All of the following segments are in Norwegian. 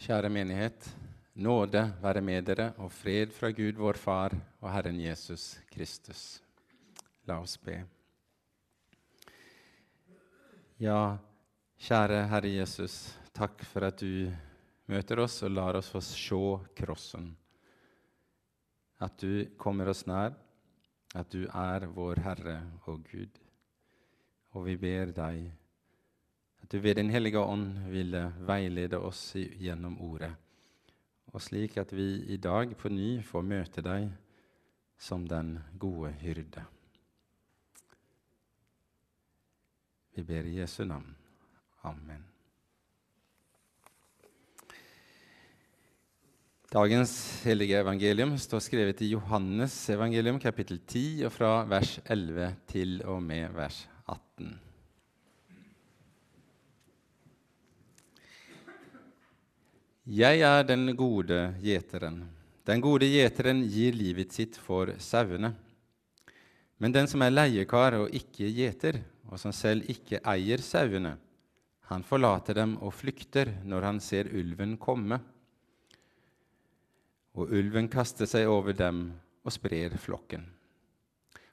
Kjære menighet. Nåde være med dere og fred fra Gud vår Far og Herren Jesus Kristus. La oss be. Ja, kjære Herre Jesus, takk for at du møter oss og lar oss få se krossen. At du kommer oss nær, at du er vår Herre og Gud. Og vi ber deg du ved Din hellige ånd ville veilede oss gjennom ordet, og slik at vi i dag på ny får møte deg som den gode hyrde. Vi ber i Jesu navn. Amen. Dagens hellige evangelium står skrevet i Johannes evangelium kapittel 10 og fra vers 11 til og med vers 18. Jeg er den gode gjeteren. Den gode gjeteren gir livet sitt for sauene. Men den som er leiekar og ikke gjeter, og som selv ikke eier sauene, han forlater dem og flykter når han ser ulven komme. Og ulven kaster seg over dem og sprer flokken.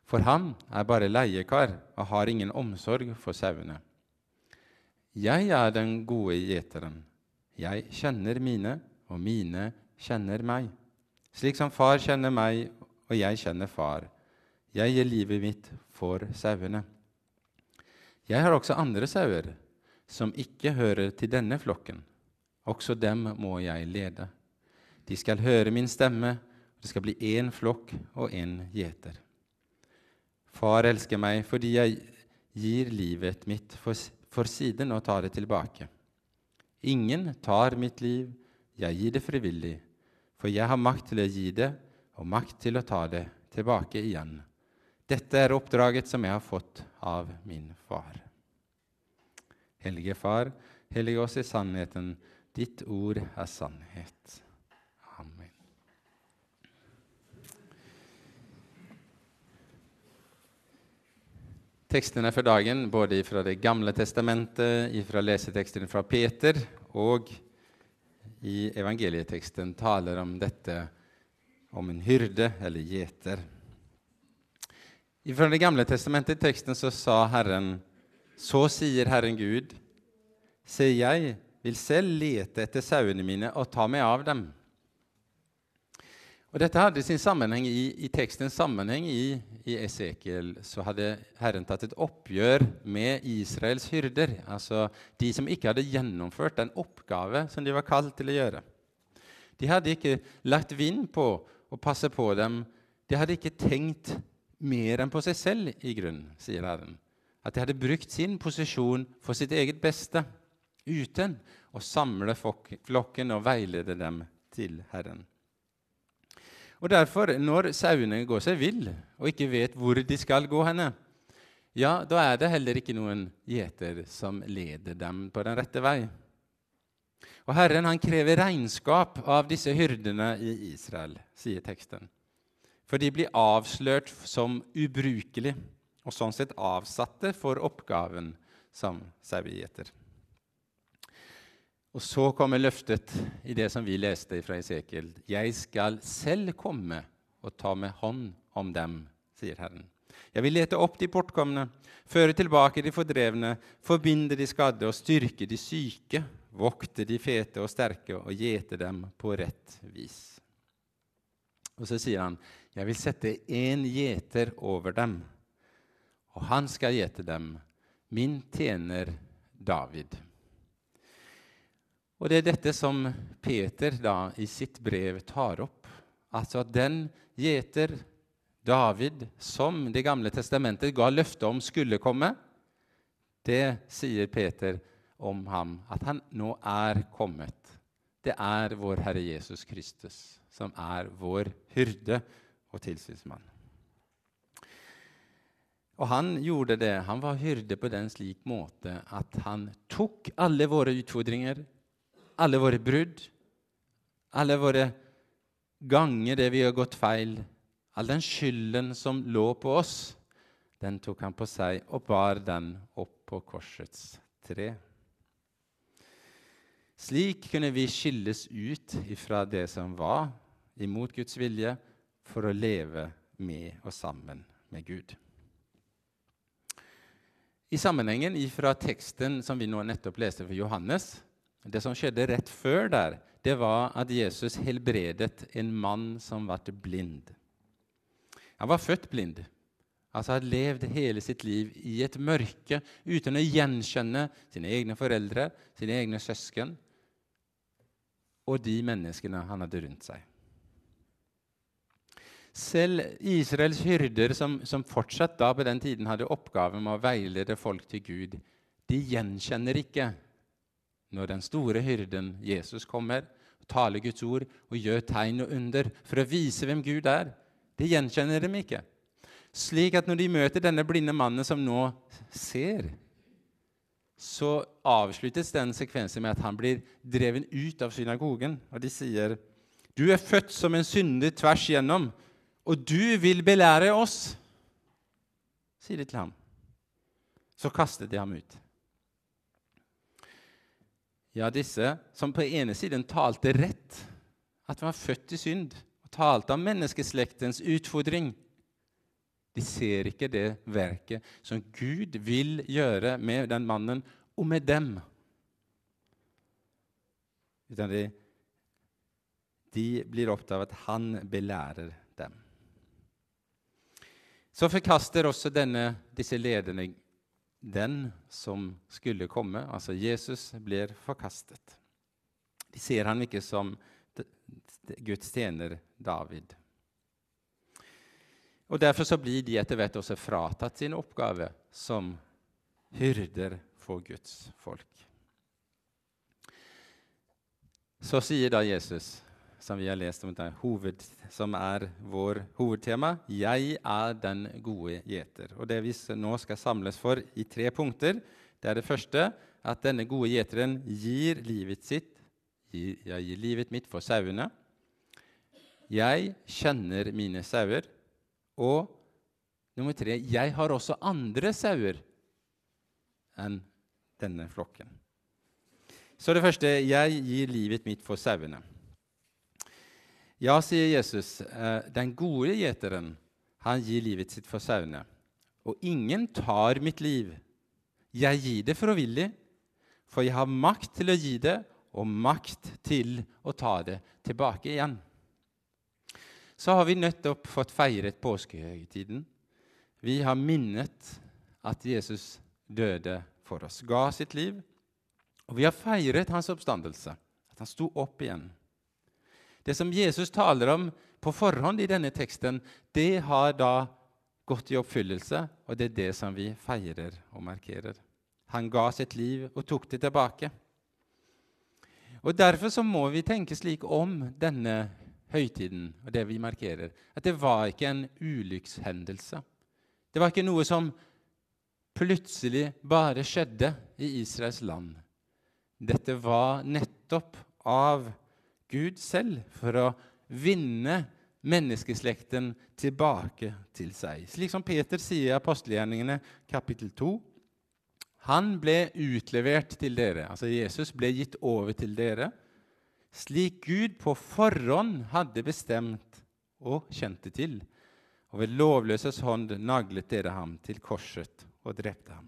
For han er bare leiekar og har ingen omsorg for sauene. Jeg er den gode gjeteren. Jeg kjenner mine, og mine kjenner meg. Slik som far kjenner meg, og jeg kjenner far. Jeg gir livet mitt for sauene. Jeg har også andre sauer som ikke hører til denne flokken. Også dem må jeg lede. De skal høre min stemme, og det skal bli én flokk og én gjeter. Far elsker meg fordi jeg gir livet mitt for, for siden og tar det tilbake. Ingen tar mitt liv, jeg gir det frivillig, for jeg har makt til å gi det og makt til å ta det tilbake igjen. Dette er oppdraget som jeg har fått av min far. Hellige Far, hellige oss i sannheten. Ditt ord er sannhet. Amen. Tekstene for dagen, både fra Det gamle testamentet, fra lesetekstene fra Peter og i evangelieteksten, taler om dette om en hyrde eller gjeter. Fra Det gamle testamentet, i teksten, så sa Herren så sier Herren Gud, se, jeg vil selv lete etter sauene mine og ta meg av dem. Og Dette hadde sin sammenheng i, i tekstens sammenheng i, i Esekiel. Så hadde Herren tatt et oppgjør med Israels hyrder, altså de som ikke hadde gjennomført den oppgave som de var kalt til å gjøre. De hadde ikke lagt vind på å passe på dem. De hadde ikke tenkt mer enn på seg selv, i grunnen, sier Herren. At de hadde brukt sin posisjon for sitt eget beste, uten å samle flokken og veilede dem til Herren. Og derfor, når sauene går seg vill og ikke vet hvor de skal gå henne, ja, da er det heller ikke noen gjeter som leder dem på den rette vei. Og Herren han krever regnskap av disse hyrdene i Israel, sier teksten. For de blir avslørt som ubrukelige og sånn sett avsatte for oppgaven som sauegjeter. Og så kommer løftet i det som vi leste fra Esekiel. Jeg skal selv komme og ta med hånd om dem, sier Herren. Jeg vil lete opp de bortkomne, føre tilbake de fordrevne, forbinde de skadde og styrke de syke, vokte de fete og sterke og gjete dem på rett vis. Og så sier han, jeg vil sette én gjeter over dem, og han skal gjete dem, min tjener David. Og det er dette som Peter da i sitt brev tar opp. Altså at den gjeter David som Det gamle testamentet ga løfte om skulle komme, det sier Peter om ham, at han nå er kommet. Det er vår Herre Jesus Kristus som er vår hyrde og tilsynsmann. Og han gjorde det. Han var hyrde på den slik måte at han tok alle våre utfordringer, alle våre brudd, alle våre ganger det vi har gått feil, all den skylden som lå på oss, den tok han på seg og bar den opp på korsets tre. Slik kunne vi skilles ut fra det som var, imot Guds vilje, for å leve med og sammen med Gud. I sammenhengen fra teksten som vi nå nettopp leste for Johannes, det som skjedde rett før der, det var at Jesus helbredet en mann som ble blind. Han var født blind, altså hadde levd hele sitt liv i et mørke uten å gjenkjenne sine egne foreldre, sine egne søsken og de menneskene han hadde rundt seg. Selv Israels hyrder, som, som, fortsatt da på den tiden hadde oppgaven med å veilede folk til Gud, de gjenkjenner ikke når den store hyrden Jesus kommer, taler Guds ord og gjør tegn og under for å vise hvem Gud er. det gjenkjenner dem ikke. Slik at når de møter denne blinde mannen som nå ser, så avsluttes den sekvensen med at han blir dreven ut av synagogen. Og de sier, 'Du er født som en synder tvers igjennom, og du vil belære oss.' sier de til ham. Så kastet de ham ut. Ja, disse som på ene siden talte rett, at de var født i synd, og talte om menneskeslektens utfordring, de ser ikke det verket som Gud vil gjøre med den mannen og med dem. Utan de, de blir opptatt av at han belærer dem. Så forkaster også denne, disse lederne den som skulle komme. Altså Jesus blir forkastet. De ser han ikke som Guds tjener David. Og Derfor så blir de etter hvert også fratatt sin oppgave som hyrder for Guds folk. Så sier da Jesus, som vi har lest om deg, hoved, som er vår hovedtema, 'Jeg er den gode gjeter'. Og Det vi nå skal samles for i tre punkter, det er det første at denne gode gjeteren gir livet sitt jeg gir livet mitt for sauene. Jeg kjenner mine sauer og nummer tre jeg har også andre sauer enn denne flokken. Så det første jeg gir livet mitt for sauene. Ja, sier Jesus, eh, den gode gjeteren, han gir livet sitt for sauene. Og ingen tar mitt liv. Jeg gir det frivillig, for jeg har makt til å gi det, og makt til å ta det tilbake igjen så har vi nettopp fått feiret påskehøytiden. Vi har minnet at Jesus døde for oss, ga sitt liv. Og vi har feiret hans oppstandelse, at han sto opp igjen. Det som Jesus taler om på forhånd i denne teksten, det har da gått i oppfyllelse, og det er det som vi feirer og markerer. Han ga sitt liv og tok det tilbake. Og Derfor så må vi tenke slik om denne høytiden og det vi markerer, at det var ikke en ulykkshendelse. Det var ikke noe som plutselig bare skjedde i Israels land. Dette var nettopp av Gud selv for å vinne menneskeslekten tilbake til seg. Slik som Peter sier i apostelgjerningene kapittel 2. Han ble utlevert til dere. Altså Jesus ble gitt over til dere slik Gud på forhånd hadde bestemt og kjente til. Og ved lovløses hånd naglet dere ham til korset og drepte ham.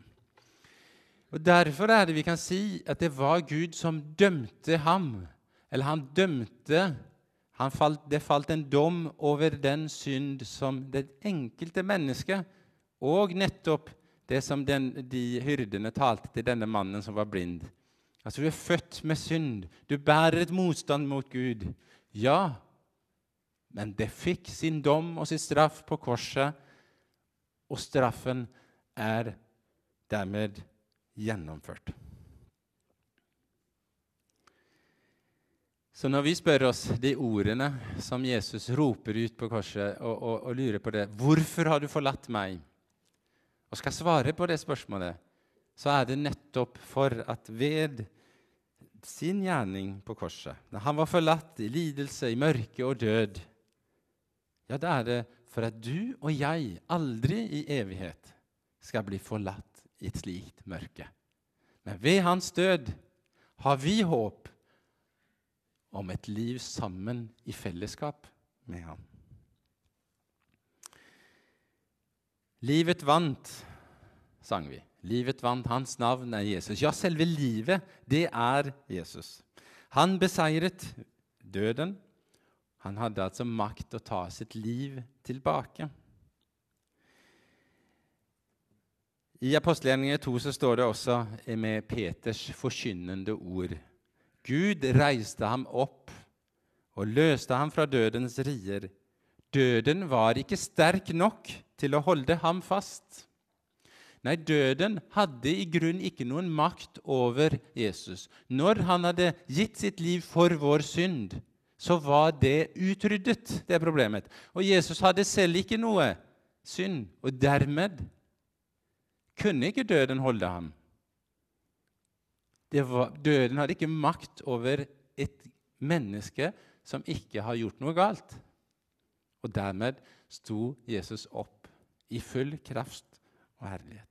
Og Derfor er det vi kan si at det var Gud som dømte ham. Eller han dømte han falt, Det falt en dom over den synd som det enkelte mennesket og nettopp det som den, de hyrdene talte til denne mannen som var blind, Altså, du er født med synd. Du bærer et motstand mot Gud. Ja, men det fikk sin dom og sin straff på korset, og straffen er dermed gjennomført. Så når vi spør oss de ordene som Jesus roper ut på korset, og, og, og lurer på det 'Hvorfor har du forlatt meg?' og skal svare på det spørsmålet, så er det nettopp for at ved sin gjerning på korset, når han var forlatt i lidelse, i mørke og død, ja, da er det for at du og jeg aldri i evighet skal bli forlatt i et slikt mørke. Men ved hans død har vi håp om et liv sammen i fellesskap med ham. Livet vant, sang vi. Livet vant, hans navn er Jesus. Ja, selve livet, det er Jesus. Han beseiret døden. Han hadde altså makt å ta sitt liv tilbake. I apostelgjerningen 2 så står det også med Peters forkynnende ord. Gud reiste ham opp og løste ham fra dødens rier. Døden var ikke sterk nok til å holde ham fast. Nei, døden hadde i grunn ikke noen makt over Jesus. Når han hadde gitt sitt liv for vår synd, så var det utryddet, det problemet. Og Jesus hadde selv ikke noe synd, og dermed kunne ikke døden holde ham. Var, døden hadde ikke makt over et menneske som ikke har gjort noe galt. Og dermed sto Jesus opp i full kraft og herlighet.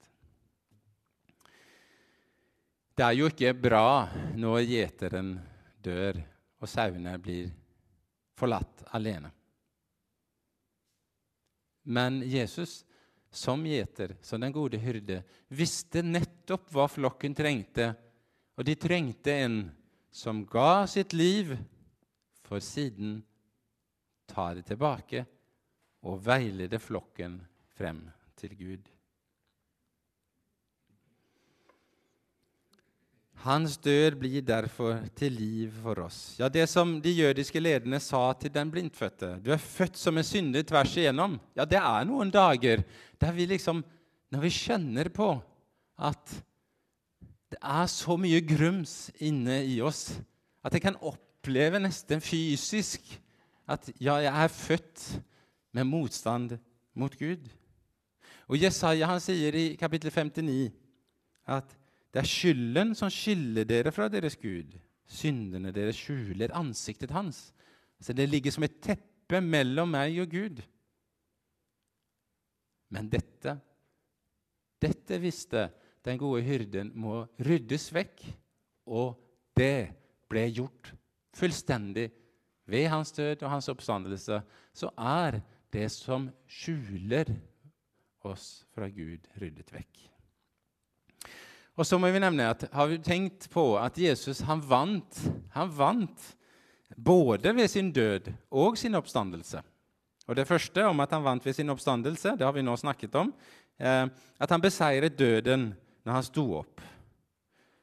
Det er jo ikke bra når gjeteren dør og sauene blir forlatt alene. Men Jesus som gjeter, som den gode hyrde, visste nettopp hva flokken trengte. Og de trengte en som ga sitt liv, for siden ta det tilbake og veilede flokken frem til Gud. Hans død blir derfor til liv for oss. Ja, Det som de jødiske lederne sa til den blindfødte Du er født som en synder tvers igjennom. Ja, det er noen dager der vi liksom Når vi kjenner på at det er så mye grums inne i oss at jeg kan oppleve nesten fysisk at ja, jeg er født med motstand mot Gud. Og Jesaja han sier i kapittel 59 at det er skylden som skiller dere fra deres Gud. Syndene deres skjuler ansiktet hans. Så det ligger som et teppe mellom meg og Gud. Men dette, dette visste den gode hyrden må ryddes vekk, og det ble gjort fullstendig ved hans død og hans oppstandelse. Så er det som skjuler oss fra Gud, ryddet vekk. Og så må vi nevne at Har vi tenkt på at Jesus han vant, han vant både ved sin død og sin oppstandelse? Og Det første om at han vant ved sin oppstandelse, det har vi nå snakket om. Eh, at han beseiret døden når han sto opp.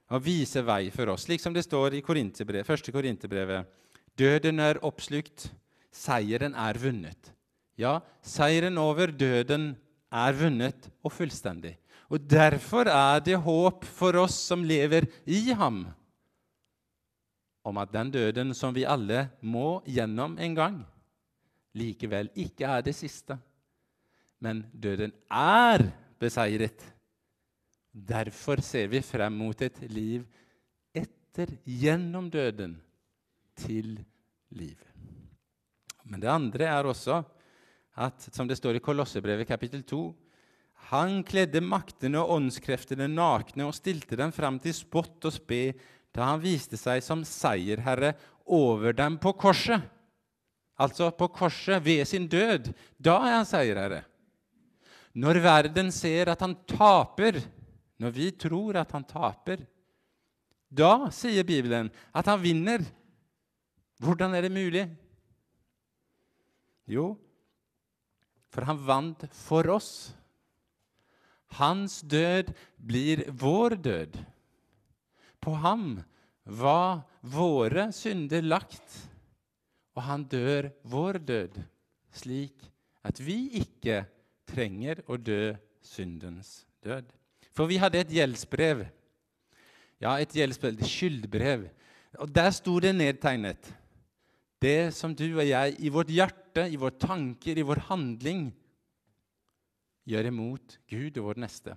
Og viser vei for oss, slik som det står i Korinterbrev, første Korinterbrevet. Døden er oppslukt, seieren er vunnet. Ja, seieren over døden er vunnet og fullstendig. Og derfor er det håp for oss som lever i ham, om at den døden som vi alle må gjennom en gang, likevel ikke er det siste. Men døden er beseiret. Derfor ser vi frem mot et liv etter, gjennom døden, til livet. Men det andre er også at, som det står i Kolossebrevet kapittel 2, han kledde maktene og åndskreftene nakne og stilte dem fram til spott og spe da han viste seg som seierherre over dem på korset. Altså på korset, ved sin død. Da er han seierherre. Når verden ser at han taper, når vi tror at han taper, da sier Bibelen at han vinner. Hvordan er det mulig? Jo, for han vant for oss. Hans død blir vår død. På ham var våre synder lagt, og han dør vår død, slik at vi ikke trenger å dø syndens død. For vi hadde et gjeldsbrev. Ja, et gjeldsbrev, et skyldbrev. Og der sto det nedtegnet det som du og jeg i vårt hjerte, i våre tanker, i vår handling gjør imot Gud og vår neste.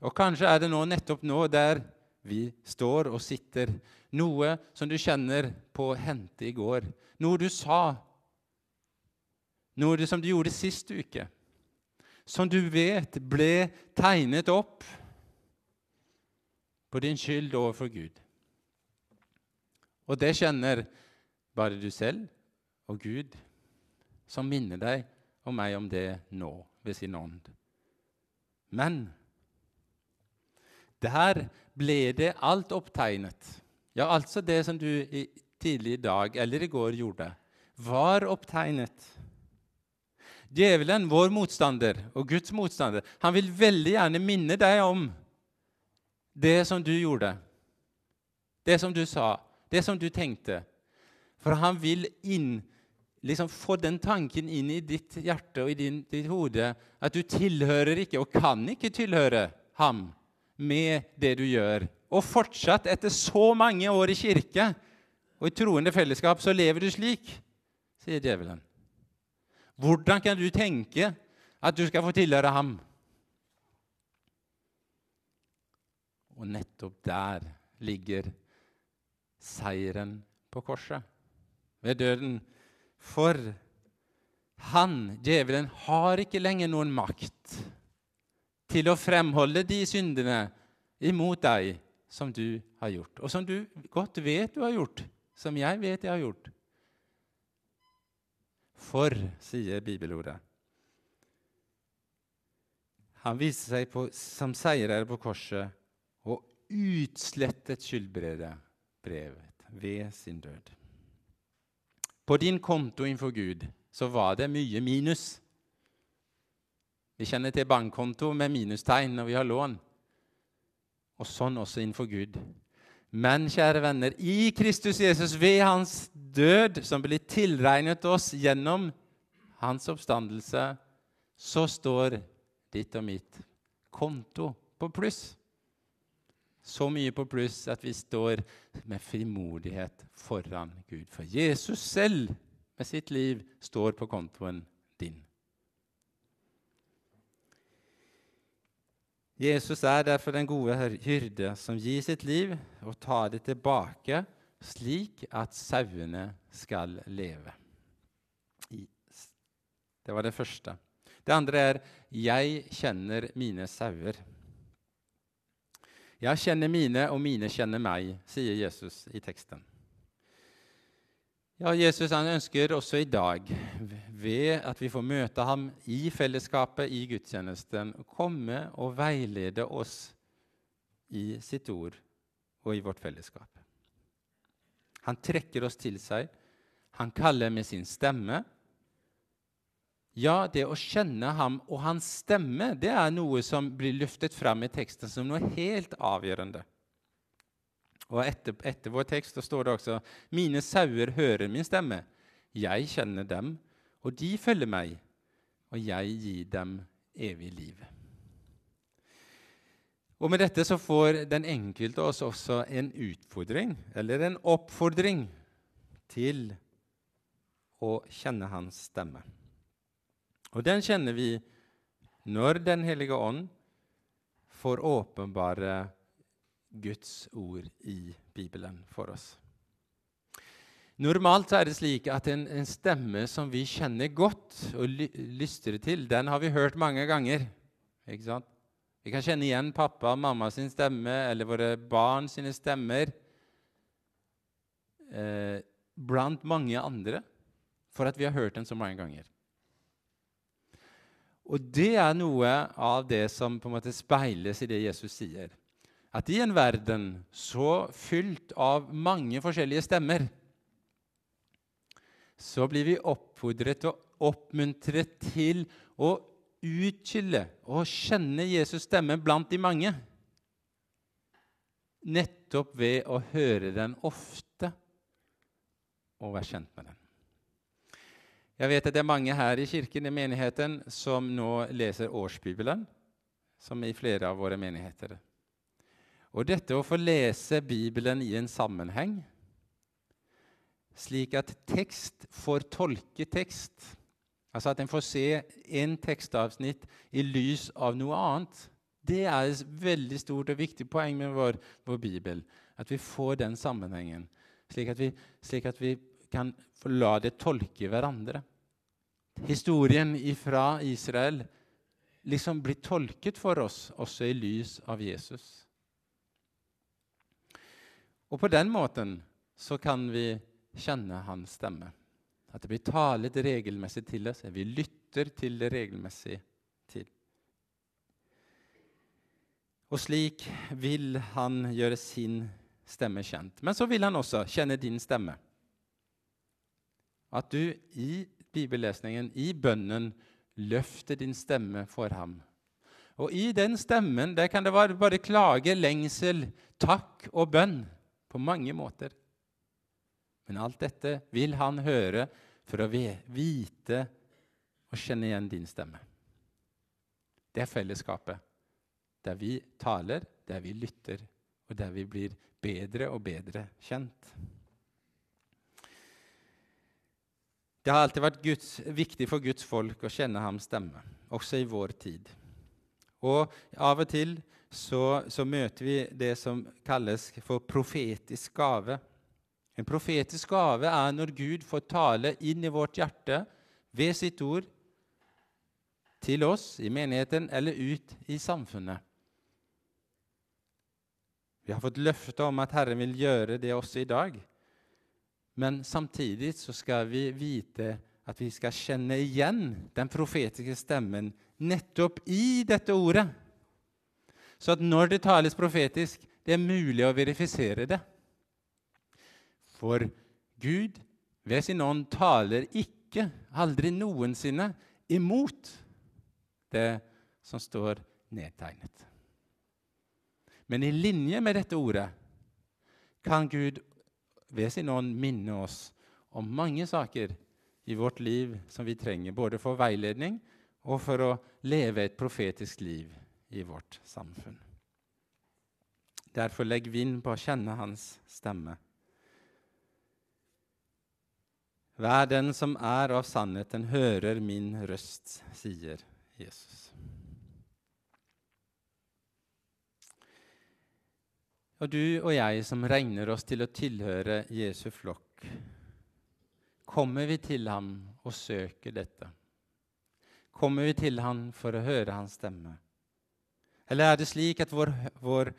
Og kanskje er det nå nettopp nå der vi står og sitter, noe som du kjenner på hente i går, noe du sa, noe som du gjorde sist uke, som du vet ble tegnet opp på din skyld overfor Gud. Og det kjenner bare du selv og Gud, som minner deg og meg om det nå ved sin ånd. Men der ble det alt opptegnet. Ja, altså det som du tidlig i dag eller i går gjorde, var opptegnet. Djevelen, vår motstander og Guds motstander, han vil veldig gjerne minne deg om det som du gjorde, det som du sa, det som du tenkte. For han vil inn, liksom få den tanken inn i ditt hjerte og i din, ditt hode at du tilhører ikke og kan ikke tilhøre ham med det du gjør. Og fortsatt, etter så mange år i kirke og i troende fellesskap, så lever du slik, sier djevelen. Hvordan kan du tenke at du skal få tilhøre ham? Og nettopp der ligger seieren på korset, ved døden. For han, djevelen, har ikke lenger noen makt til å fremholde de syndene imot deg som du har gjort, og som du godt vet du har gjort, som jeg vet jeg har gjort. For, sier bibelordet, han viser seg på, som seirer på korset og utslettet skyldbrevet brevet ved sin død. På din konto innenfor Gud så var det mye minus. Vi kjenner til bankkonto med minustegn når vi har lån. Og sånn også innenfor Gud. Men kjære venner, i Kristus Jesus, ved hans død, som blir tilregnet oss gjennom hans oppstandelse, så står ditt og mitt konto på pluss. Så mye på pluss at vi står med frimodighet foran Gud. For Jesus selv med sitt liv står på kontoen din. Jesus er derfor den gode hyrde som gir sitt liv og tar det tilbake slik at sauene skal leve. Det var det første. Det andre er 'jeg kjenner mine sauer'. Jeg kjenner mine, og mine kjenner meg, sier Jesus i teksten. Ja, Jesus han ønsker også i dag, ved at vi får møte ham i fellesskapet i gudstjenesten, komme og veilede oss i sitt ord og i vårt fellesskap. Han trekker oss til seg. Han kaller med sin stemme. Ja, det å kjenne ham og hans stemme det er noe som blir løftet fram i teksten som noe helt avgjørende. Og etter, etter vår tekst står det også mine sauer hører min stemme. Jeg kjenner dem, og de følger meg, og jeg gir dem evig liv. Og Med dette så får den enkelte oss også en utfordring, eller en oppfordring, til å kjenne hans stemme. Og den kjenner vi når Den hellige ånd får åpenbare Guds ord i Bibelen for oss. Normalt er det slik at en, en stemme som vi kjenner godt og ly lystrer til, den har vi hørt mange ganger. Ikke sant? Vi kan kjenne igjen pappa og mamma sin stemme eller våre barn sine stemmer eh, blant mange andre for at vi har hørt den så mange ganger. Og det er noe av det som på en måte speiles i det Jesus sier at i en verden så fylt av mange forskjellige stemmer, så blir vi oppfordret og oppmuntret til å utskille og kjenne Jesus' stemme blant de mange. Nettopp ved å høre den ofte og være kjent med den. Jeg vet at det er mange her i kirken i menigheten som nå leser årsbibelen, som i flere av våre menigheter. Og dette å få lese Bibelen i en sammenheng, slik at tekst får tolke tekst, altså at en får se en tekstavsnitt i lys av noe annet, det er et veldig stort og viktig poeng med vår, vår Bibel. At vi får den sammenhengen, slik at vi, slik at vi kan la det tolke hverandre. Historien fra Israel liksom blir tolket for oss også i lys av Jesus. Og på den måten så kan vi kjenne hans stemme. At det blir talet regelmessig til oss. Vi lytter til det regelmessig til. Og slik vil han gjøre sin stemme kjent. Men så vil han også kjenne din stemme. At du i bibellesningen, i bønnen, løfter din stemme for ham. Og i den stemmen der kan det være bare klage, lengsel, takk og bønn på mange måter. Men alt dette vil han høre for å vite og kjenne igjen din stemme. Det er fellesskapet, der vi taler, der vi lytter, og der vi blir bedre og bedre kjent. Det har alltid vært Guds, viktig for Guds folk å kjenne ham stemme, også i vår tid. Og av og til så, så møter vi det som kalles for profetisk gave. En profetisk gave er når Gud får tale inn i vårt hjerte ved sitt ord til oss i menigheten eller ut i samfunnet. Vi har fått løfte om at Herren vil gjøre det også i dag. Men samtidig så skal vi vite at vi skal kjenne igjen den profetiske stemmen nettopp i dette ordet. Så at når det tales profetisk, det er mulig å verifisere det. For Gud ved sin ånd taler ikke, aldri noensinne, imot det som står nedtegnet. Men i linje med dette ordet kan Gud ved sin ånd minne oss om mange saker i vårt liv som vi trenger, både for veiledning og for å leve et profetisk liv i vårt samfunn. Derfor legg vind på å kjenne hans stemme. Vær den som er av sannheten, hører min røst, sier Jesus. Og du og jeg som regner oss til å tilhøre Jesu flokk, kommer vi til ham og søker dette? Kommer vi til ham for å høre hans stemme? Eller er det slik at vår, vår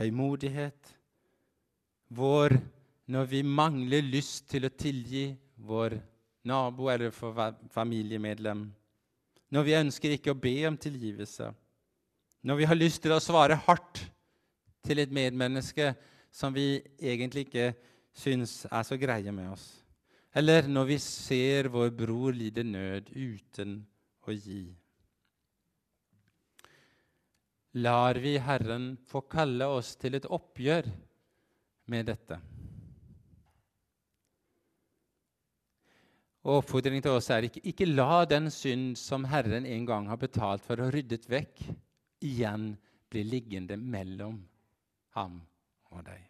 høymodighet, vår når vi mangler lyst til å tilgi vår nabo eller for familiemedlem, når vi ønsker ikke å be om tilgivelse, når vi har lyst til å svare hardt til et medmenneske som vi egentlig ikke syns er så greie med oss, eller når vi ser vår bror lide nød uten å gi. Lar vi Herren få kalle oss til et oppgjør med dette? Og Oppfordringen til oss er ikke, ikke la den synd som Herren en gang har betalt for og ryddet vekk, igjen bli liggende mellom ham og deg.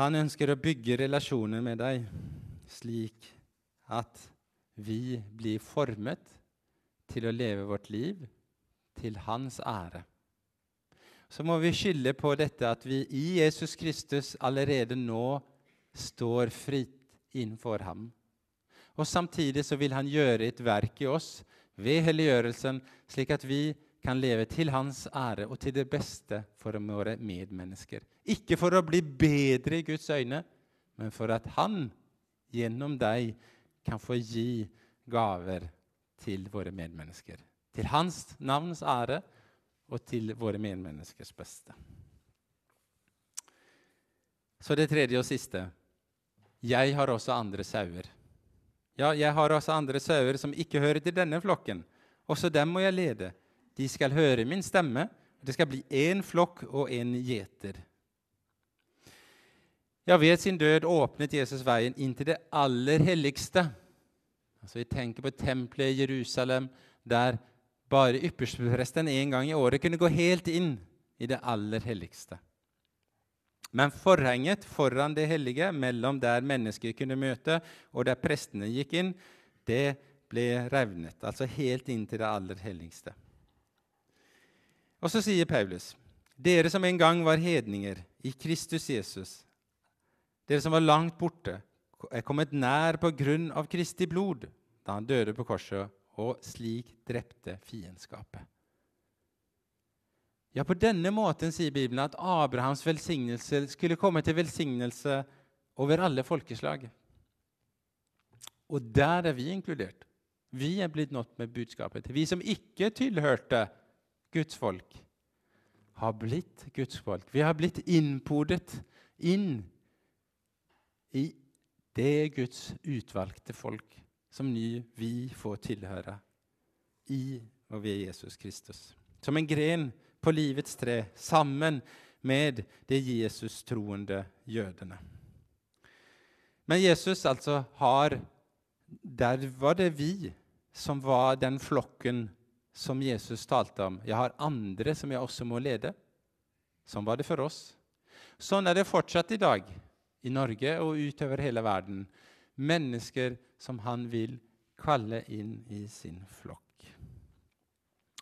Han ønsker å bygge relasjoner med deg slik at vi blir formet til å leve vårt liv til hans ære. Så må vi skylde på dette at vi i Jesus Kristus allerede nå står fritt innenfor ham. Og Samtidig så vil han gjøre et verk i oss ved helliggjørelsen, slik at vi kan leve til hans ære og til det beste for våre medmennesker. Ikke for å bli bedre i Guds øyne, men for at han gjennom deg kan få gi gaver til våre medmennesker. Til hans navns ære og til våre medmenneskers beste. Så det tredje og siste jeg har også andre sauer. Ja, jeg har også andre sauer som ikke hører til denne flokken. Også dem må jeg lede. De skal høre min stemme. Det skal bli én flokk og én gjeter. Ja, ved sin død åpnet Jesus veien inn til det aller helligste. Altså, Vi tenker på tempelet i Jerusalem, der bare ypperstepresten en gang i året kunne gå helt inn i det aller helligste. Men forhenget foran det hellige, mellom der mennesker kunne møte, og der prestene gikk inn, det ble revnet. Altså helt inn til det aller helligste. Og så sier Paulus.: Dere som en gang var hedninger i Kristus Jesus, dere som var langt borte, er kommet nær på grunn av Kristi blod, da han døde på korset, og slik drepte fiendskapet. Ja, på denne måten sier Bibelen at Abrahams velsignelse skulle komme til velsignelse over alle folkeslag. Og der er vi inkludert. Vi er blitt nådd med budskapet. Vi som ikke tilhørte Guds folk, har blitt Guds folk. Vi har blitt innpodet inn i det er Guds utvalgte folk som ny vi får tilhøre i og ved Jesus Kristus. Som en gren på livets tre sammen med de Jesus-troende jødene. Men Jesus altså har Der var det vi som var den flokken som Jesus talte om. Jeg har andre som jeg også må lede. Sånn var det for oss. Sånn er det fortsatt i dag, i Norge og utover hele verden. Mennesker som han vil kalle inn i sin flokk.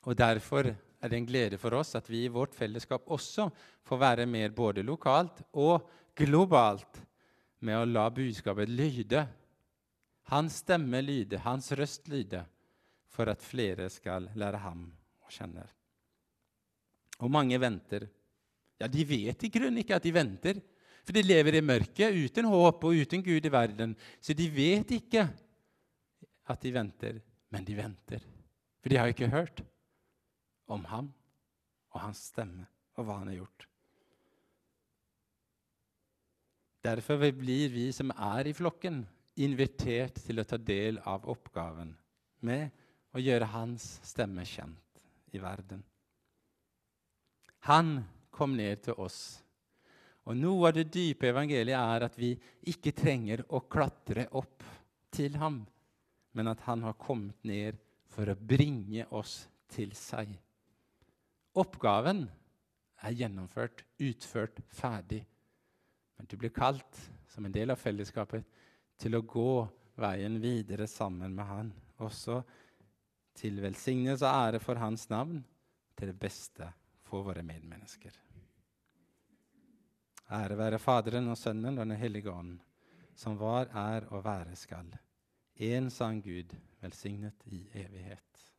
Og Derfor er det en glede for oss at vi i vårt fellesskap også får være med både lokalt og globalt med å la budskapet lyde. Hans stemme lyde, hans røst lyde, for at flere skal lære ham å kjenne. Og mange venter. Ja, de vet i grunnen ikke at de venter, for de lever i mørket uten håp og uten Gud i verden. Så de vet ikke at de venter, men de venter. For de har ikke hørt om ham og hans stemme og hva han har gjort. Derfor blir vi som er i flokken, invitert til å ta del av oppgaven med å gjøre hans stemme kjent i verden. Han kom ned til oss. Og Noe av det dype evangeliet er at vi ikke trenger å klatre opp til ham, men at han har kommet ned for å bringe oss til seg. Oppgaven er gjennomført, utført, ferdig. Men du blir kalt som en del av fellesskapet til å gå veien videre sammen med Han. Også til velsignelse og ære for Hans navn, til det beste for våre medmennesker. Ære være Faderen og Sønnen og Den hellige ånd, som var, er og være skal. En sann Gud, velsignet i evighet.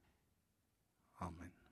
Amen.